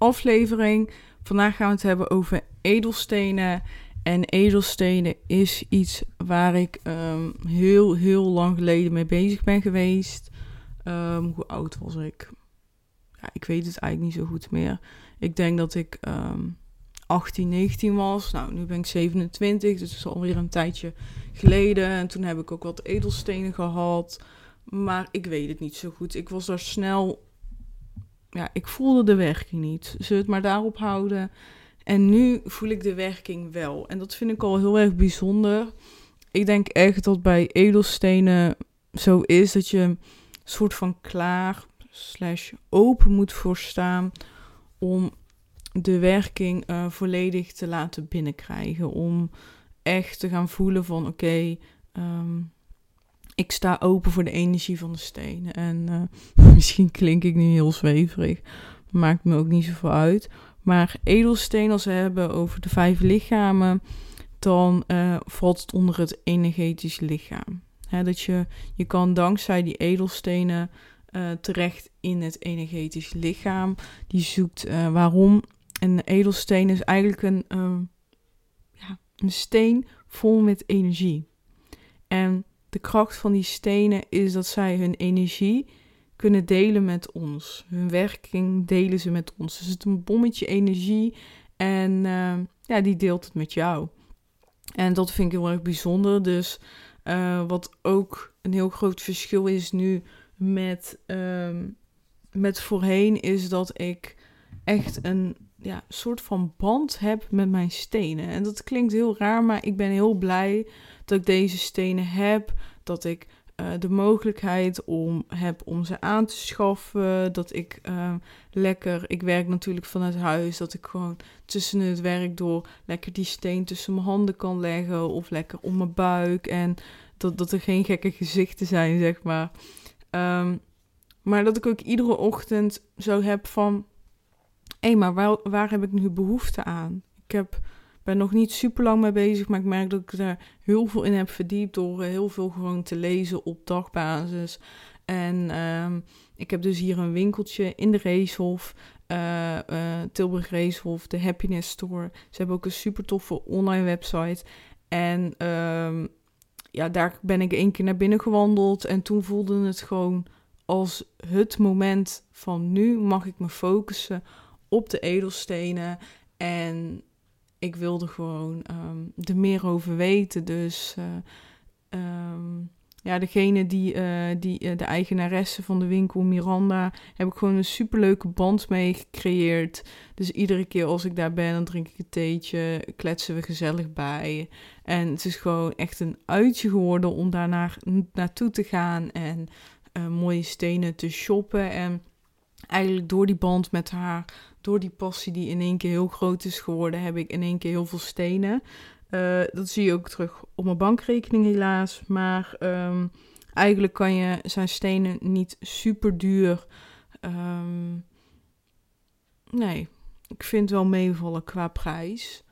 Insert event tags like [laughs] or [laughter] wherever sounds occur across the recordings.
aflevering. Vandaag gaan we het hebben over edelstenen. En edelstenen is iets waar ik um, heel, heel lang geleden mee bezig ben geweest. Um, hoe oud was ik? Ja, ik weet het eigenlijk niet zo goed meer. Ik denk dat ik um, 18, 19 was. Nou, nu ben ik 27, dus het is alweer een tijdje geleden. En toen heb ik ook wat edelstenen gehad. Maar ik weet het niet zo goed. Ik was daar snel ja, ik voelde de werking niet. We het maar daarop houden? En nu voel ik de werking wel. En dat vind ik al heel erg bijzonder. Ik denk echt dat bij edelstenen zo is dat je een soort van klaar slash open moet voorstaan om de werking uh, volledig te laten binnenkrijgen. Om echt te gaan voelen van oké, um, ik sta open voor de energie van de stenen. En uh, [laughs] misschien klink ik nu heel zweverig. Maakt me ook niet zoveel uit. Maar edelsteen, als we hebben over de vijf lichamen, dan uh, valt het onder het energetisch lichaam. dat je, je kan dankzij die edelstenen uh, terecht in het energetisch lichaam. Die zoekt waarom. Een edelsteen is eigenlijk een, ja, een steen vol met energie. En de kracht van die stenen is dat zij hun energie kunnen delen met ons. Hun werking delen ze met ons. Dus het is een bommetje energie en uh, ja, die deelt het met jou. En dat vind ik heel erg bijzonder. Dus uh, wat ook een heel groot verschil is nu met, uh, met voorheen, is dat ik echt een ja, soort van band heb met mijn stenen. En dat klinkt heel raar, maar ik ben heel blij dat ik deze stenen heb. Dat ik uh, de mogelijkheid om heb om ze aan te schaffen. Dat ik uh, lekker, ik werk natuurlijk vanuit huis, dat ik gewoon tussen het werk door lekker die steen tussen mijn handen kan leggen. Of lekker om mijn buik. En dat, dat er geen gekke gezichten zijn, zeg maar. Um, maar dat ik ook iedere ochtend zo heb van hé, maar waar, waar heb ik nu behoefte aan? Ik heb, ben nog niet super lang mee bezig, maar ik merk dat ik er heel veel in heb verdiept door heel veel gewoon te lezen op dagbasis. En um, ik heb dus hier een winkeltje in de Reeshof, uh, uh, Tilburg Reeshof, de Happiness Store. Ze hebben ook een super toffe online website. En um, ja, daar ben ik één keer naar binnen gewandeld en toen voelde het gewoon als het moment van nu mag ik me focussen op de edelstenen. En ik wilde gewoon um, er meer over weten. Dus uh, um, ja, degene die, uh, die uh, de eigenaresse van de winkel, Miranda, heb ik gewoon een superleuke band mee gecreëerd. Dus iedere keer als ik daar ben, dan drink ik een theetje, kletsen we gezellig bij. En het is gewoon echt een uitje geworden om daar naar, naartoe te gaan en mooie stenen te shoppen. En eigenlijk door die band met haar door die passie die in één keer heel groot is geworden, heb ik in één keer heel veel stenen. Uh, dat zie je ook terug op mijn bankrekening helaas. Maar um, eigenlijk kan je zijn stenen niet super duur. Um, nee, ik vind wel meevallen qua prijs.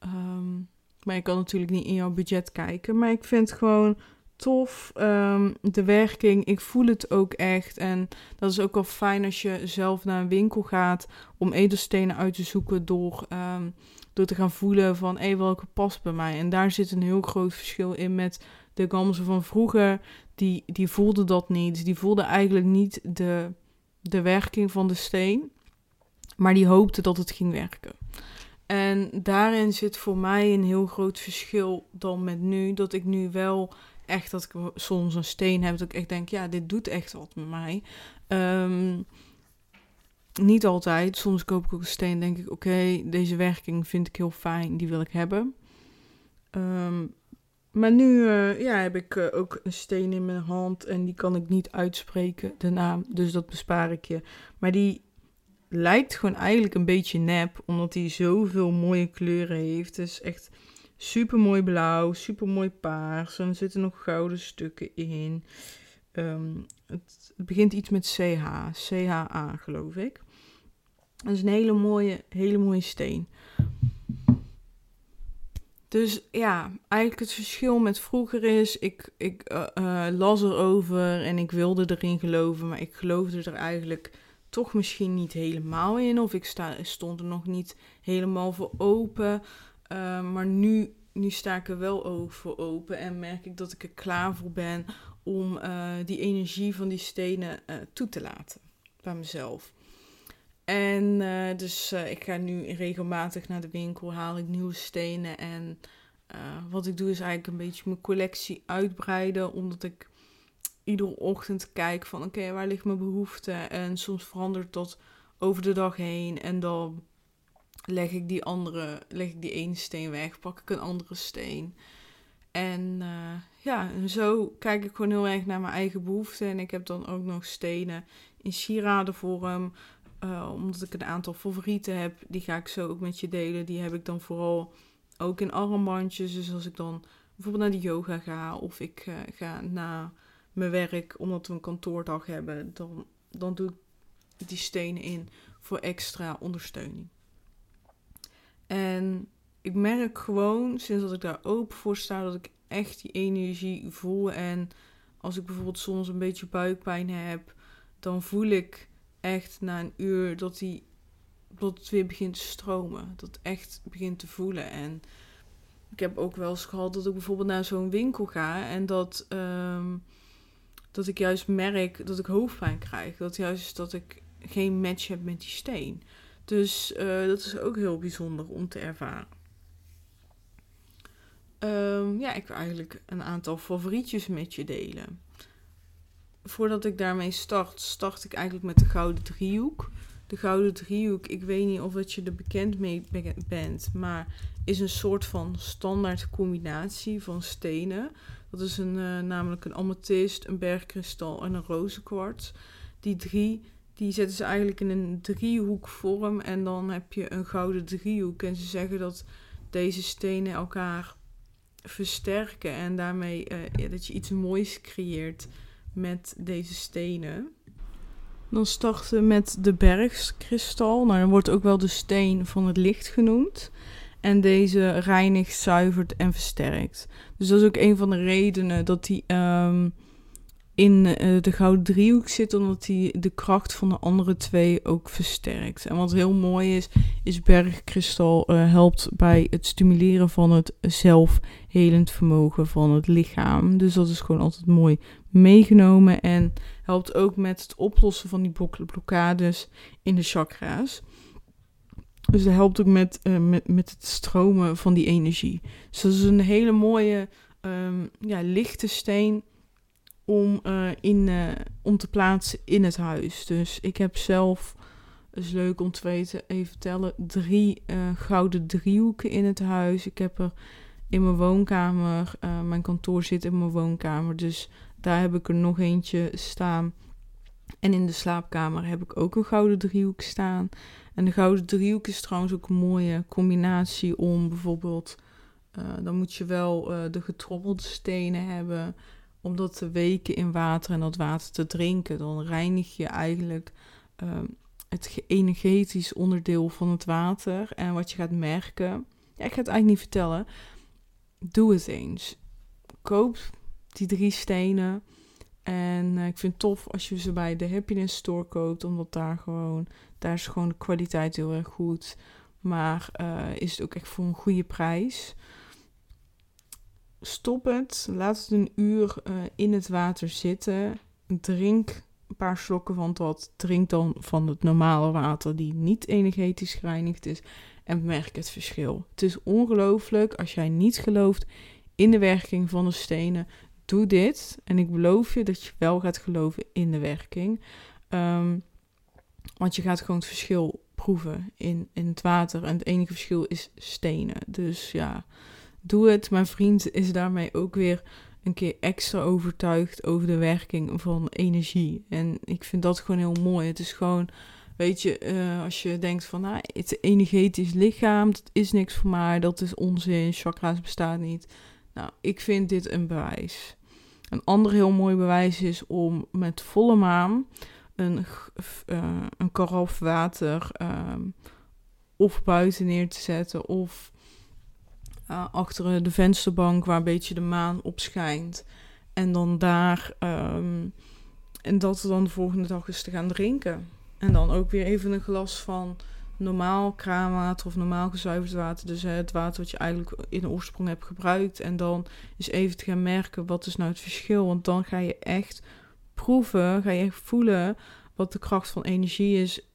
Um, maar je kan natuurlijk niet in jouw budget kijken. Maar ik vind gewoon tof. Um, de werking, ik voel het ook echt. En dat is ook wel fijn als je zelf naar een winkel gaat om edelstenen uit te zoeken door, um, door te gaan voelen van hé, welke past bij mij. En daar zit een heel groot verschil in met de gamzen van vroeger. Die, die voelde dat niet. Die voelde eigenlijk niet de, de werking van de steen. Maar die hoopte dat het ging werken. En daarin zit voor mij een heel groot verschil dan met nu. Dat ik nu wel echt dat ik soms een steen heb dat ik echt denk, ja, dit doet echt wat met mij. Um, niet altijd. Soms koop ik ook een steen denk ik, oké, deze werking vind ik heel fijn, die wil ik hebben. Um, maar nu uh, ja, heb ik uh, ook een steen in mijn hand en die kan ik niet uitspreken, de naam. Dus dat bespaar ik je. Maar die, lijkt gewoon eigenlijk een beetje nep, omdat hij zoveel mooie kleuren heeft. Het is echt super mooi blauw, super mooi paars. En er zitten nog gouden stukken in. Ehm, het, begint iets met CH, CHA geloof ik. Het is een hele mooie, hele mooie steen. Dus ja, eigenlijk het verschil met vroeger is, ik, ik uh, uh, las erover en ik wilde erin geloven, maar ik geloofde er eigenlijk toch misschien niet helemaal in. Of ik sta, stond er nog niet helemaal voor open. Uh, maar nu, nu sta ik er wel voor open en merk ik dat ik er klaar voor ben om die energie van die stenen toe te laten bij mezelf. En uh, dus ik ga nu regelmatig naar de winkel, haal ik nieuwe stenen. En wat ik doe is eigenlijk een beetje mijn collectie uitbreiden. Omdat ik iedere ochtend kijk van oké, waar ligt mijn behoefte? En soms verandert dat over de dag heen. En dan leg ik die andere, leg ik die ene steen weg, pak ik een andere steen. En ja, en zo kijk ik gewoon heel erg naar mijn eigen behoeften. En ik heb dan ook nog stenen in sieradenvorm. Uh, omdat ik een aantal favorieten heb, die ga ik zo ook met je delen. Die heb ik dan vooral ook in armbandjes. Dus als ik dan bijvoorbeeld naar de yoga ga of ik uh, ga naar mijn werk omdat we een kantoordag hebben, dan, dan doe ik die stenen in voor extra ondersteuning. En ik merk gewoon, sinds dat ik daar open voor sta, dat ik echt die energie voel. En als ik bijvoorbeeld soms een beetje buikpijn heb, dan voel ik echt na een uur dat, die, dat het weer begint te stromen. Dat het echt begint te voelen. En ik heb ook wel eens gehad dat ik bijvoorbeeld naar zo'n winkel ga en dat, um, dat ik juist merk dat ik hoofdpijn krijg. Dat juist dat ik geen match heb met die steen. Dus uh, dat is ook heel bijzonder om te ervaren. Um, ja, ik wil eigenlijk een aantal favorietjes met je delen voordat ik daarmee start, start ik eigenlijk met de gouden driehoek. De gouden driehoek, ik weet niet of dat je er bekend mee bent, maar is een soort van standaard combinatie van stenen. Dat is een, uh, namelijk een amethyst, een bergkristal en een rozenkwarts. Die drie, die zetten ze eigenlijk in een driehoekvorm en dan heb je een gouden driehoek. En ze zeggen dat deze stenen elkaar versterken en daarmee ja, dat je iets moois creëert met deze stenen. Dan starten we met de bergskristal. Nou, dan wordt ook wel de steen van het licht genoemd. En deze reinigt, zuivert en versterkt. Dus dat is ook een van de redenen dat die um, in uh, de gouden driehoek zit, omdat hij de kracht van de andere twee ook versterkt. En wat heel mooi is, is bergkristal uh, helpt bij het stimuleren van het zelfhelend vermogen van het lichaam. Dus dat is gewoon altijd mooi meegenomen en helpt ook met het oplossen van die blokkades in de chakra's. Dus dat helpt ook met, uh, met, met het stromen van die energie. Dus dat is een hele mooie, um, ja, lichte steen om, uh, in, uh, om te plaatsen in het huis. Dus ik heb zelf, is leuk om te weten, even tellen, drie gouden driehoeken in het huis. Ik heb er in mijn woonkamer, mijn kantoor zit in mijn woonkamer, dus daar heb ik er nog eentje staan. En in de slaapkamer heb ik ook een gouden driehoek staan. En de gouden driehoek is trouwens ook een mooie combinatie om bijvoorbeeld. Dan moet je wel de getrommelde stenen hebben. Om dat te weken in water en dat water te drinken. Dan reinig je eigenlijk uh, het energetisch onderdeel van het water. En wat je gaat merken. Ik ga het eigenlijk niet vertellen. Doe het eens. Koop die drie stenen. En uh, ik vind het tof als je ze bij de Happiness Store koopt, omdat daar gewoon, daar is gewoon de kwaliteit heel erg goed. Maar uh, is het ook echt voor een goede prijs. Stop het, laat het een uur uh, in het water zitten. Drink een paar slokken van dat. Drink dan van het normale water die niet energetisch gereinigd is. En merk het verschil. Het is ongelooflijk als jij niet gelooft in de werking van de stenen doe dit en ik beloof je dat je wel gaat geloven in de werking. Um, want je gaat gewoon het verschil proeven in, in het water. En het enige verschil is stenen. Dus ja, doe het. Mijn vriend is daarmee ook weer een keer extra overtuigd over de werking van energie. En ik vind dat gewoon heel mooi. Het is gewoon weet je, eh, als je denkt van, nou, het energetisch lichaam, dat is niks voor mij, dat is onzin, chakra's bestaan niet. Nou, ik vind dit een bewijs. Een ander heel mooi bewijs is om met volle maan een, uh, een karaf water ehm, of buiten neer te zetten of uh, achter de vensterbank waar een beetje de maan op schijnt. En dan daar, um, en dat dan de volgende dag eens te gaan drinken. En dan ook weer even een glas van normaal kraanwater of normaal gezuiverd water. Dus het water wat je eigenlijk in de oorsprong hebt gebruikt. En dan eens even te gaan merken wat is nou het verschil. Want dan ga je echt proeven, ga je echt voelen wat de kracht van energie is.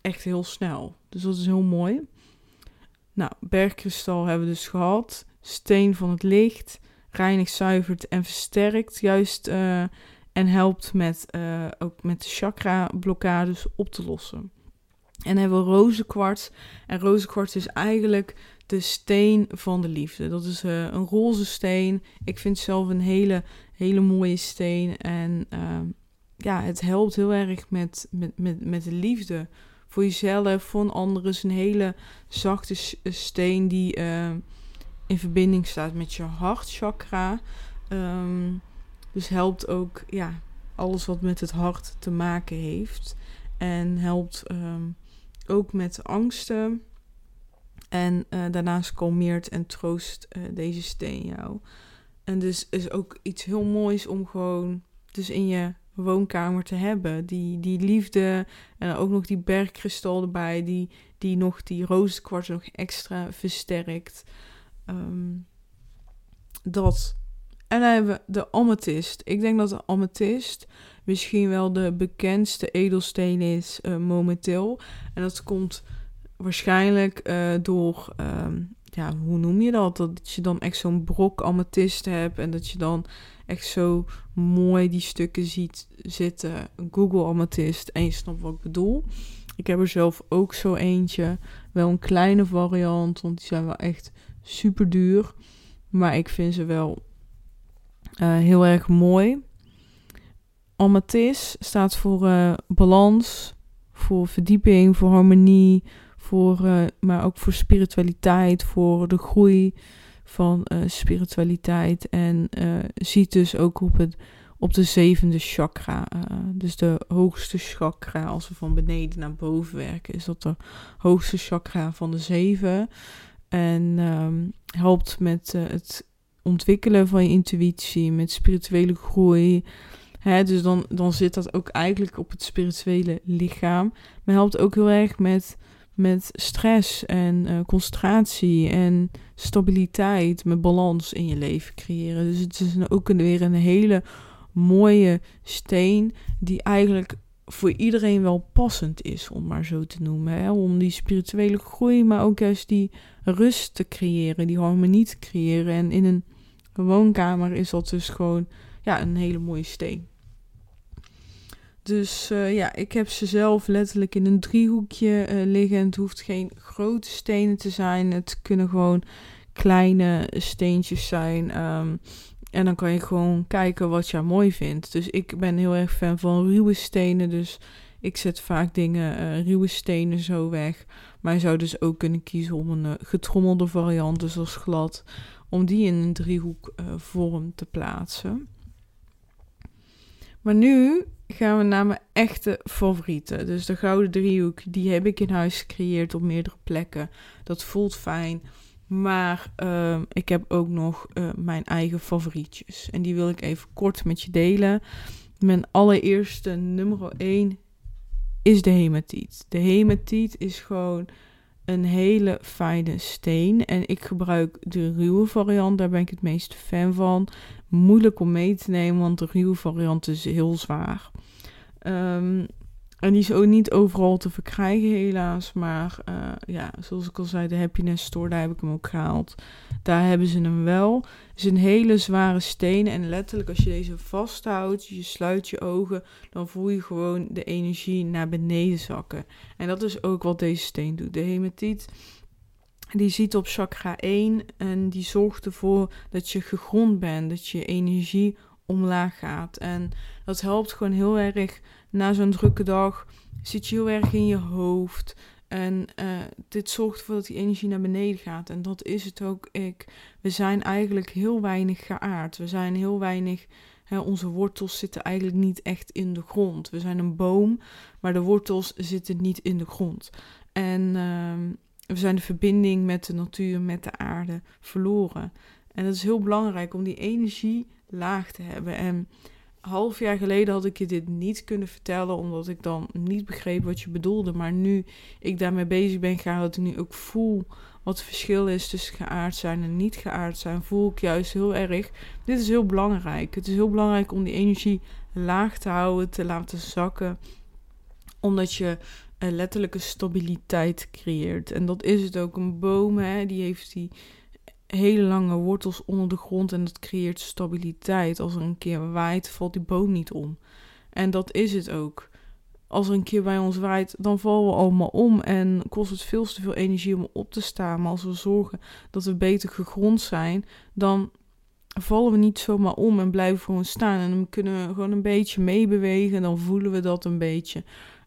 Echt heel snel. Dus dat is heel mooi. Nou, bergkristal hebben we dus gehad. Steen van het licht. Reinigt, zuivert en versterkt. Juist uh, en helpt met, uh, ook met de chakra blokkades op te lossen. En hebben we rozenkwarts. En rozenkwarts is eigenlijk de steen van de liefde. Dat is uh, een roze steen. Ik vind zelf een hele, hele mooie steen. En uh, ja, het helpt heel erg met, met, met, met de liefde. Voor jezelf, voor een ander. is een hele zachte steen die uh, in verbinding staat met je hartchakra. Um, dus helpt ook ja, alles wat met het hart te maken heeft. En helpt um, ook met angsten. En uh, daarnaast kalmeert en troost deze steen jou. En dus is ook iets heel moois om gewoon dus in je woonkamer te hebben. Die, die liefde en ook nog die bergkristal erbij, die, die nog die rozenkwarts nog extra versterkt. Um, dat. En dan hebben we de amethyst. Ik denk dat de amethyst misschien wel de bekendste edelsteen is uh, momenteel. En dat komt waarschijnlijk uh, door, um, ja, hoe noem je dat? Dat je dan echt zo'n brok amethyst hebt en dat je dan echt zo mooi die stukken ziet zitten. Google amethyst en je snapt wat ik bedoel. Ik heb er zelf ook zo eentje. Wel een kleine variant, want die zijn wel echt super duur. Maar ik vind ze wel uh, heel erg mooi. Amethyst staat voor uh, balans, voor verdieping, voor harmonie, voor, uh, maar ook voor spiritualiteit, voor de groei van uh, spiritualiteit. En ziet dus ook op, het, op de zevende chakra, dus de hoogste chakra, als we van beneden naar boven werken, is dat de hoogste chakra van de zeven. En um, helpt met het ontwikkelen van je intuïtie, met spirituele groei. Dus dan, dan zit dat ook eigenlijk op het spirituele lichaam. Maar helpt ook heel erg met, met stress en uh, concentratie en stabiliteit, met balans in je leven creëren. Dus het is ook weer een hele mooie steen die eigenlijk voor iedereen wel passend is, om maar zo te noemen. Hè? Om die spirituele groei, maar ook juist die rust te creëren, die harmonie te creëren. En in een woonkamer is dat dus gewoon ja, een hele mooie steen. Dus uh, ja, ik heb ze zelf letterlijk in een driehoekje uh, liggen. Het hoeft geen grote stenen te zijn. Het kunnen gewoon kleine steentjes zijn. Um, en dan kan je gewoon kijken wat je mooi vindt. Dus ik ben heel erg fan van ruwe stenen. Dus ik zet vaak dingen, ruwe stenen zo weg. Maar je zou dus ook kunnen kiezen om een getrommelde variant, dus als glad. Om die in een driehoek vorm te plaatsen. Maar nu gaan we naar mijn echte favorieten. Dus de gouden driehoek, die heb ik in huis gecreëerd op meerdere plekken. Dat voelt fijn. Maar uh, ik heb ook nog uh, mijn eigen favorietjes. En die wil ik even kort met je delen. Mijn allereerste nummer 1 is de hematiet. De hematiet is gewoon een hele fijne steen. En ik gebruik de ruwe variant, daar ben ik het meest fan van. Moeilijk om mee te nemen, want de ruwe variant is heel zwaar. Um, en die is ook niet overal te verkrijgen, helaas. Maar uh, ja, zoals ik al zei, de Happiness Store, daar heb ik hem ook gehaald. Daar hebben ze hem wel. Het is een hele zware steen. En letterlijk, als je deze vasthoudt, je sluit je ogen, dan voel je gewoon de energie naar beneden zakken. En dat is ook wat deze steen doet. De hematiet, die ziet op chakra 1 en die zorgt ervoor dat je gegrond bent, dat je energie omlaag gaat. En dat helpt gewoon heel erg na zo'n drukke dag. Zit je heel erg in je hoofd. En uh, dit zorgt ervoor dat die energie naar beneden gaat. En dat is het ook. Ik, we zijn eigenlijk heel weinig geaard. We zijn heel weinig. Hè, onze wortels zitten eigenlijk niet echt in de grond. We zijn een boom, maar de wortels zitten niet in de grond. En uh, we zijn de verbinding met de natuur, met de aarde verloren. En het is heel belangrijk om die energie laag te hebben. En half jaar geleden had ik je dit niet kunnen vertellen, omdat ik dan niet begreep wat je bedoelde. Maar nu ik daarmee bezig ben, ga dat ik nu ook voel wat het verschil is tussen geaard zijn en niet geaard zijn, voel ik juist heel erg. Dit is heel belangrijk. Het is heel belangrijk om die energie laag te houden, te laten zakken, omdat je een letterlijke stabiliteit creëert. En dat is het ook. Een boom, hè, die heeft die hele lange wortels onder de grond en dat creëert stabiliteit. Als er een keer waait, valt die boom niet om. En dat is het ook. Als er een keer bij ons waait, dan vallen we allemaal om en kost het veel te veel energie om op te staan. Maar als we zorgen dat we beter gegrond zijn, dan vallen we niet zomaar om en blijven gewoon staan. En dan kunnen we gewoon een beetje meebewegen, dan voelen we dat een beetje.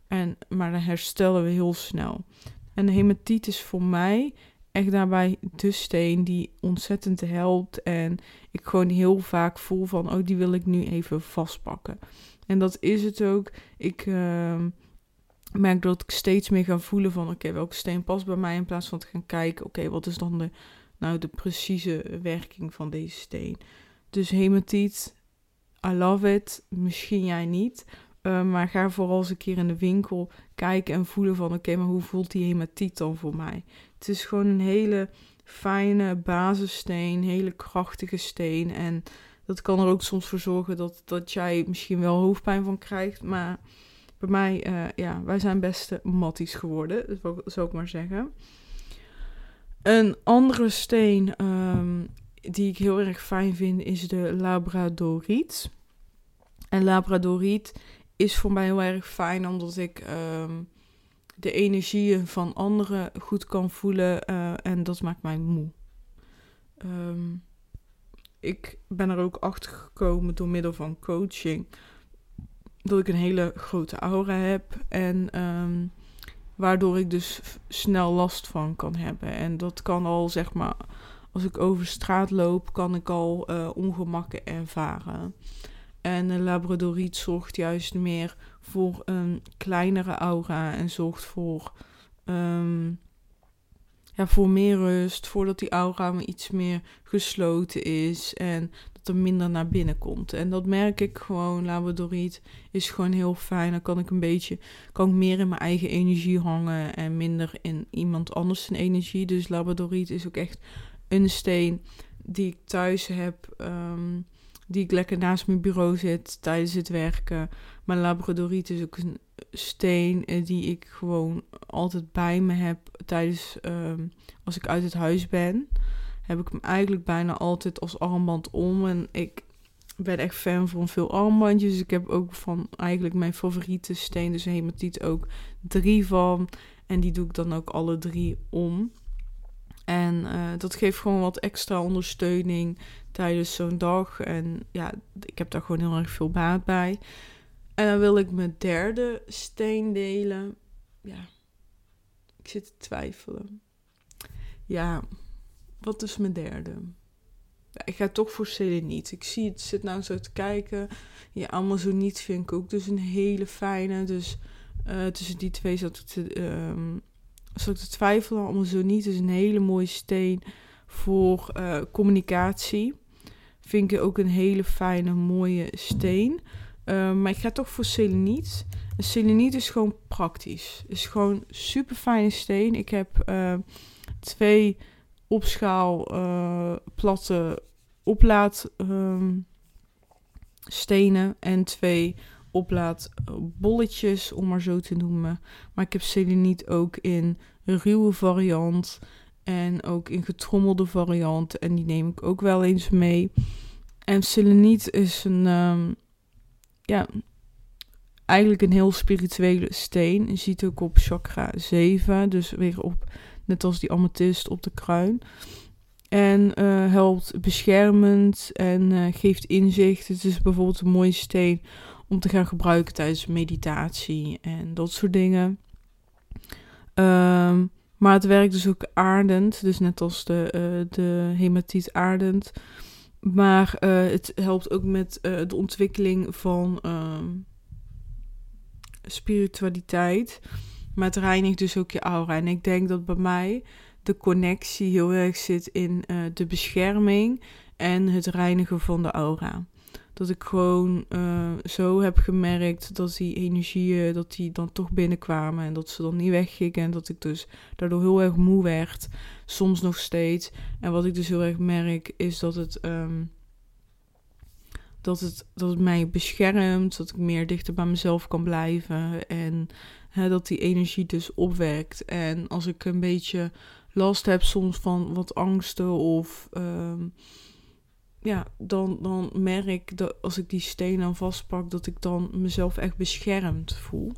En, maar dan herstellen we heel snel. En de hematiet is voor mij echt daarbij de steen die ontzettend helpt. En ik gewoon heel vaak voel van, oh, die wil ik nu even vastpakken. En dat is het ook. Ik ehm, merk dat ik steeds meer ga voelen van, oké, welke steen past bij mij? In plaats van te gaan kijken, oké, wat is dan de, nou, de precieze werking van deze steen? Dus hematiet, I love it. Misschien jij niet. Uh, maar ga vooral eens een keer in de winkel kijken en voelen van oké, maar hoe voelt die hematiet dan voor mij? Het is gewoon een hele fijne basissteen, hele krachtige steen. En dat kan er ook soms voor zorgen dat, dat jij misschien wel hoofdpijn van krijgt. Maar bij mij, uh, ja, wij zijn beste matties geworden, zou ik maar zeggen. Een andere steen um, die ik heel erg fijn vind is de Labradoriet. En Labradoriet is voor mij heel erg fijn omdat ik um, de energieën van anderen goed kan voelen uh, en dat maakt mij moe. Um, ik ben er ook achter gekomen door middel van coaching dat ik een hele grote aura heb en um, waardoor ik dus snel last van kan hebben. En dat kan al zeg maar als ik over straat loop, kan ik al uh, ongemakken ervaren. En de Labradoriet zorgt juist meer voor een kleinere aura en zorgt voor, um, ja, voor meer rust, voordat die aura iets meer gesloten is en dat er minder naar binnen komt. En dat merk ik gewoon. Labradoriet is gewoon heel fijn. Dan kan ik een beetje, kan ik meer in mijn eigen energie hangen en minder in iemand anders zijn energie. Dus Labradoriet is ook echt een steen die ik thuis heb. Um, die ik lekker naast mijn bureau zit tijdens het werken. Mijn labradoriet is ook een steen eh, die ik gewoon altijd bij me heb tijdens um, als ik uit het huis ben. Heb ik hem eigenlijk bijna altijd als armband om. En ik ben echt fan van veel armbandjes. Ik heb ook van eigenlijk mijn favoriete steen, dus hematiet, ook drie van. En die doe ik dan ook alle drie om. En uh, dat geeft gewoon wat extra ondersteuning tijdens zo'n dag. En ja, ik heb daar gewoon heel erg veel baat bij. En dan wil ik mijn derde steen delen. Ja, ik zit te twijfelen. Ja, wat is mijn derde? Ja, ik ga toch voor seleniet. Ik zie het, zit nou zo te kijken. Ja, Amazoniet vind ik ook dus een hele fijne. Dus uh, tussen die twee zat ik te, um, zat ik te twijfelen. Amazoniet is een hele mooie steen voor uh, communicatie. Vind ik ook een hele fijne, mooie steen. Uh, maar ik ga toch voor seleniet. Een seleniet is gewoon praktisch. Is gewoon super fijne steen. Ik heb uh, twee opschaal uh, platte oplaad um, stenen en twee oplaadbolletjes, om maar zo te noemen. Maar ik heb seleniet ook in ruwe variant en ook in getrommelde variant. En die neem ik ook wel eens mee. En seleniet is een, um, ja, eigenlijk een heel spirituele steen. Je ziet ook op chakra 7, dus weer op, net als die amethyst op de kruin. En uh, helpt beschermend en uh, geeft inzicht. Het is bijvoorbeeld een mooie steen om te gaan gebruiken tijdens meditatie en dat soort dingen. Um, maar het werkt dus ook aardend, dus net als de, uh, de hematiet aardend. Maar het helpt ook met de ontwikkeling van ehm, spiritualiteit. Maar het reinigt dus ook je aura. En ik denk dat bij mij de connectie heel erg zit in de bescherming en het reinigen van de aura. Dat ik gewoon uh, zo heb gemerkt dat die energieën, dat die dan toch binnenkwamen en dat ze dan niet weggingen. En dat ik dus daardoor heel erg moe werd, soms nog steeds. En wat ik dus heel erg merk is dat het, um, dat het, dat het mij beschermt, dat ik meer dichter bij mezelf kan blijven en dat die energie dus opwerkt. En als ik een beetje last heb soms van wat angsten of um, ja, dan, dan merk ik dat als ik die steen dan vastpak, dat ik dan mezelf echt beschermd voel.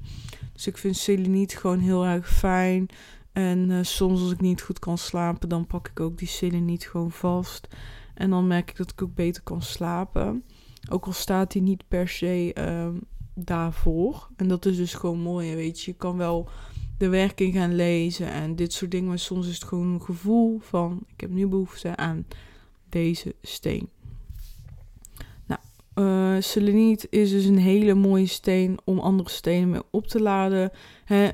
Dus ik vind seleniet gewoon heel erg fijn. En uh, soms als ik niet goed kan slapen, dan pak ik ook die seleniet gewoon vast. En dan merk ik dat ik ook beter kan slapen. Ook al staat die niet per se um, daarvoor. En dat is dus gewoon mooi, weet je. Je kan wel de werking gaan lezen en dit soort dingen. Maar soms is het gewoon een gevoel van: ik heb nu behoefte aan deze steen. Uh, seleniet is dus een hele mooie steen om andere stenen mee op te laden. Hè,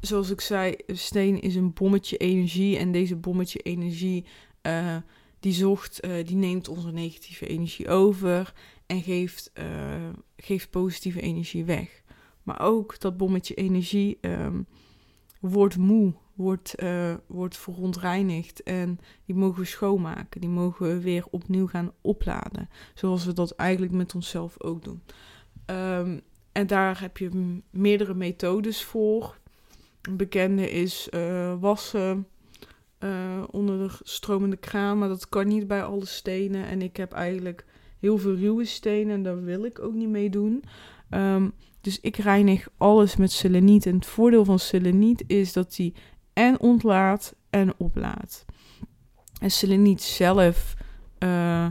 zoals ik zei, steen is een bommetje energie. En deze bommetje energie. Uh, die, zocht, uh, die neemt onze negatieve energie over en geeft, geeft positieve energie weg. Maar ook dat bommetje energie um, wordt moe, wordt, uh, wordt verontreinigd. En die mogen we schoonmaken. Die mogen we weer opnieuw gaan opladen. Zoals we dat eigenlijk met onszelf ook doen. Um, en daar heb je meerdere methodes voor. Een bekende is uh, wassen uh, onder de stromende kraan. Maar dat kan niet bij alle stenen. En ik heb eigenlijk heel veel ruwe stenen. En daar wil ik ook niet mee doen. Um, dus ik reinig alles met seleniet. En het voordeel van seleniet is dat hij en ontlaat en oplaat. En seleniet zelf uh,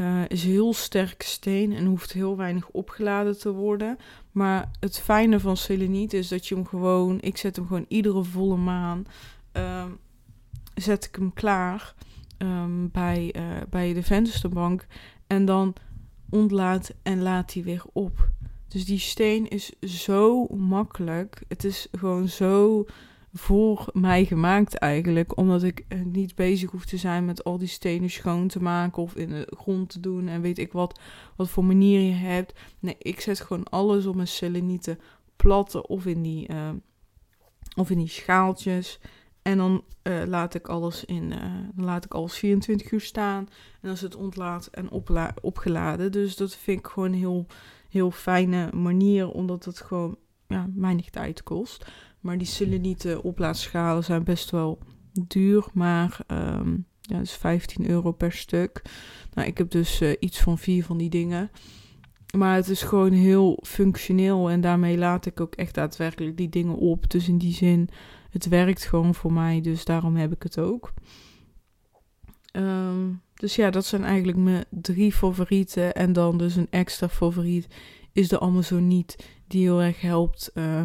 uh, is heel sterk steen en hoeft heel weinig opgeladen te worden. Maar het fijne van seleniet is dat je hem gewoon... Ik zet hem gewoon iedere volle maan... Uh, zet ik hem klaar um, bij, uh, bij de vensterbank. En dan ontlaat en laat hij weer op. Dus die steen is zo makkelijk. Het is gewoon zo voor mij gemaakt eigenlijk. Omdat ik niet bezig hoef te zijn met al die stenen schoon te maken of in de grond te doen. En weet ik wat, wat voor manier je hebt. Nee, ik zet gewoon alles op mijn selenieten platten of in die, uh, of in die schaaltjes. En dan uh, laat ik alles in, dan laat ik alles 24 uur staan. En dan is het ontlaat en opgeladen. Dus dat vind ik gewoon heel heel fijne manier, omdat het gewoon ja, weinig tijd kost. Maar die selenieten oplaadschalen zijn best wel duur, maar um, ja, dus 15 euro per stuk. Nou, ik heb dus uh, iets van vier van die dingen. Maar het is gewoon heel functioneel en daarmee laat ik ook echt daadwerkelijk die dingen op. Dus in die zin, het werkt gewoon voor mij, dus daarom heb ik het ook. Um, dus ja, dat zijn eigenlijk mijn drie favorieten. En dan dus een extra favoriet is de Amazoniet, die heel erg helpt uh,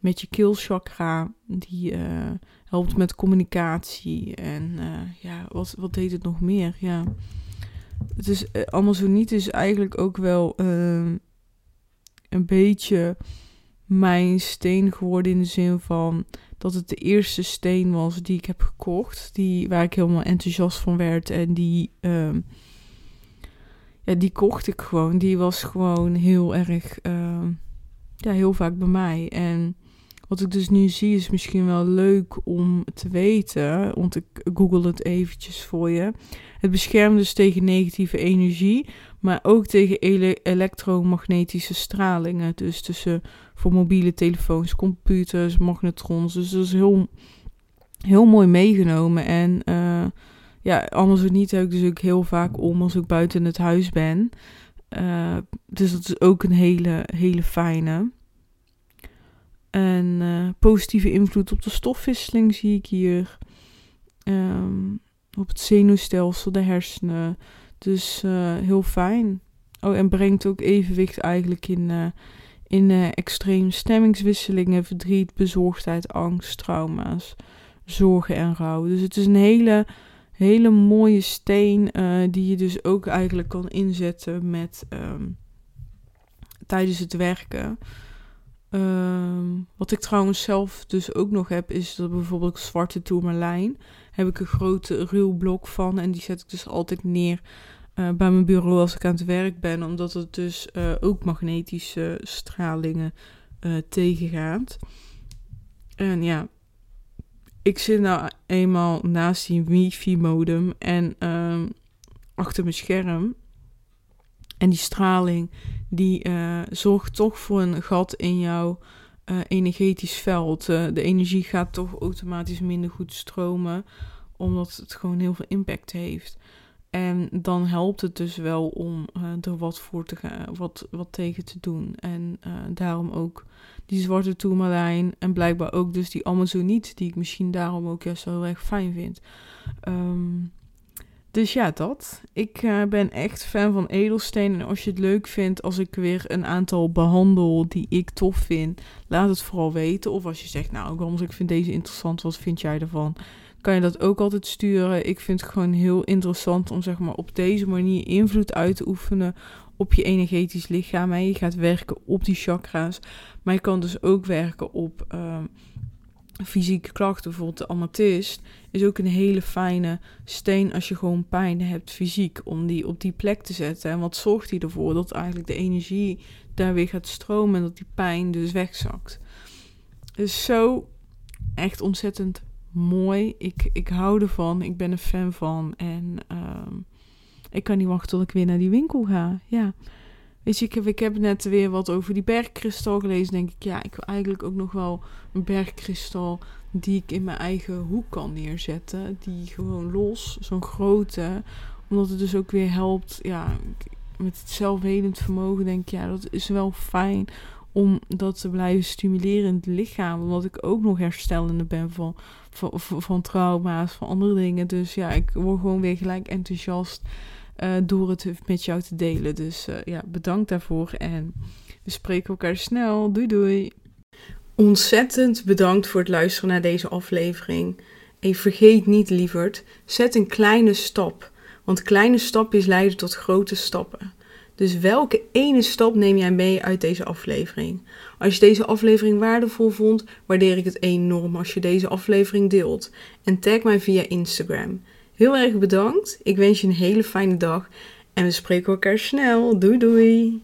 met je keelchakra. Die uh, helpt met communicatie. En uh, ja, wat, wat deed het nog meer? Ja. Het is, Amazoniet is eigenlijk ook wel ehm, een beetje mijn steen geworden in de zin van dat het de eerste steen was die ik heb gekocht. Die, waar ik helemaal enthousiast van werd. En die, um, ja, die kocht ik gewoon. Die was gewoon heel erg, uh, ja, heel vaak bij mij. En wat ik dus nu zie is misschien wel leuk om te weten. Want ik google het eventjes voor je. Het beschermt dus tegen negatieve energie. Maar ook tegen ele elektromagnetische stralingen. Dus tussen voor mobiele telefoons, computers, magnetrons. Dus dat is heel, heel mooi meegenomen. En uh, ja, niet heb ik dus ook heel vaak om als ik buiten het huis ben. Uh, dus dat is ook een hele, hele fijne. En uh, positieve invloed op de stofwisseling zie ik hier. Um, op het zenuwstelsel, de hersenen. Dus uh, heel fijn. Oh, en brengt ook evenwicht eigenlijk in, uh, in uh, extreme stemmingswisselingen, verdriet, bezorgdheid, angst, trauma's, zorgen en rouw. Dus het is een hele, hele mooie steen die je dus ook eigenlijk kan inzetten met, um, tijdens het werken. Um, wat ik trouwens zelf dus ook nog heb, is dat bijvoorbeeld zwarte tourmalijn. Heb ik een grote ruw blok van en die zet ik dus altijd neer uh, bij mijn bureau als ik aan het werk ben, omdat het dus uh, ook magnetische stralingen uh, tegengaat. En ja, ik zit nou eenmaal naast die wifi-modem en ehm, achter mijn scherm. En die straling, die uh, zorgt toch voor een gat in jouw uh, energetisch veld. Uh, de energie gaat toch automatisch minder goed stromen, omdat het gewoon heel veel impact heeft. En dan helpt het dus wel om er wat voor te gaan, wat, wat tegen te doen. En daarom ook die zwarte tourmalijn en blijkbaar ook dus die Amazoniet, die ik misschien daarom ook juist zo erg fijn vind. Um, dus ja, dat. Ik uh, ben echt fan van edelsteen. En als je het leuk vindt als ik weer een aantal behandel die ik tof vind, laat het vooral weten. Of als je zegt, nou, Goms, ik vind deze interessant, wat vind jij ervan? Kan je dat ook altijd sturen. Ik vind het gewoon heel interessant om zeg maar op deze manier invloed uit te oefenen op je energetisch lichaam. En je gaat werken op die chakra's. Maar je kan dus ook werken op. Uh, fysieke klachten, bijvoorbeeld de amethyst, is ook een hele fijne steen als je gewoon pijn hebt fysiek, om die op die plek te zetten. En wat zorgt die ervoor? Dat eigenlijk de energie daar weer gaat stromen en dat die pijn dus wegzakt. Dus zo echt ontzettend mooi. Ik, ik hou ervan, ik ben een fan van en uh, ik kan niet wachten tot ik weer naar die winkel ga. Ja. Weet je, ik heb, ik heb net weer wat over die bergkristal gelezen. Denk ik, ja, ik wil eigenlijk ook nog wel een bergkristal die ik in mijn eigen hoek kan neerzetten. Die gewoon los, zo'n grote. Omdat het dus ook weer helpt, ja, met het zelfhelend vermogen. Denk ik, ja, dat is wel fijn om dat te blijven stimuleren in het lichaam. Omdat ik ook nog herstellende ben van, van, van trauma's, van andere dingen. Dus ja, ik word gewoon weer gelijk enthousiast uh, door het met jou te delen. Dus uh, ja, bedankt daarvoor en we spreken elkaar snel. Doei doei. Ontzettend bedankt voor het luisteren naar deze aflevering. En vergeet niet, lieverd, zet een kleine stap. Want kleine stapjes leiden tot grote stappen. Dus welke ene stap neem jij mee uit deze aflevering? Als je deze aflevering waardevol vond, waardeer ik het enorm als je deze aflevering deelt. En tag mij via Instagram. Heel erg bedankt. Ik wens je een hele fijne dag en we spreken elkaar snel. Doei doei.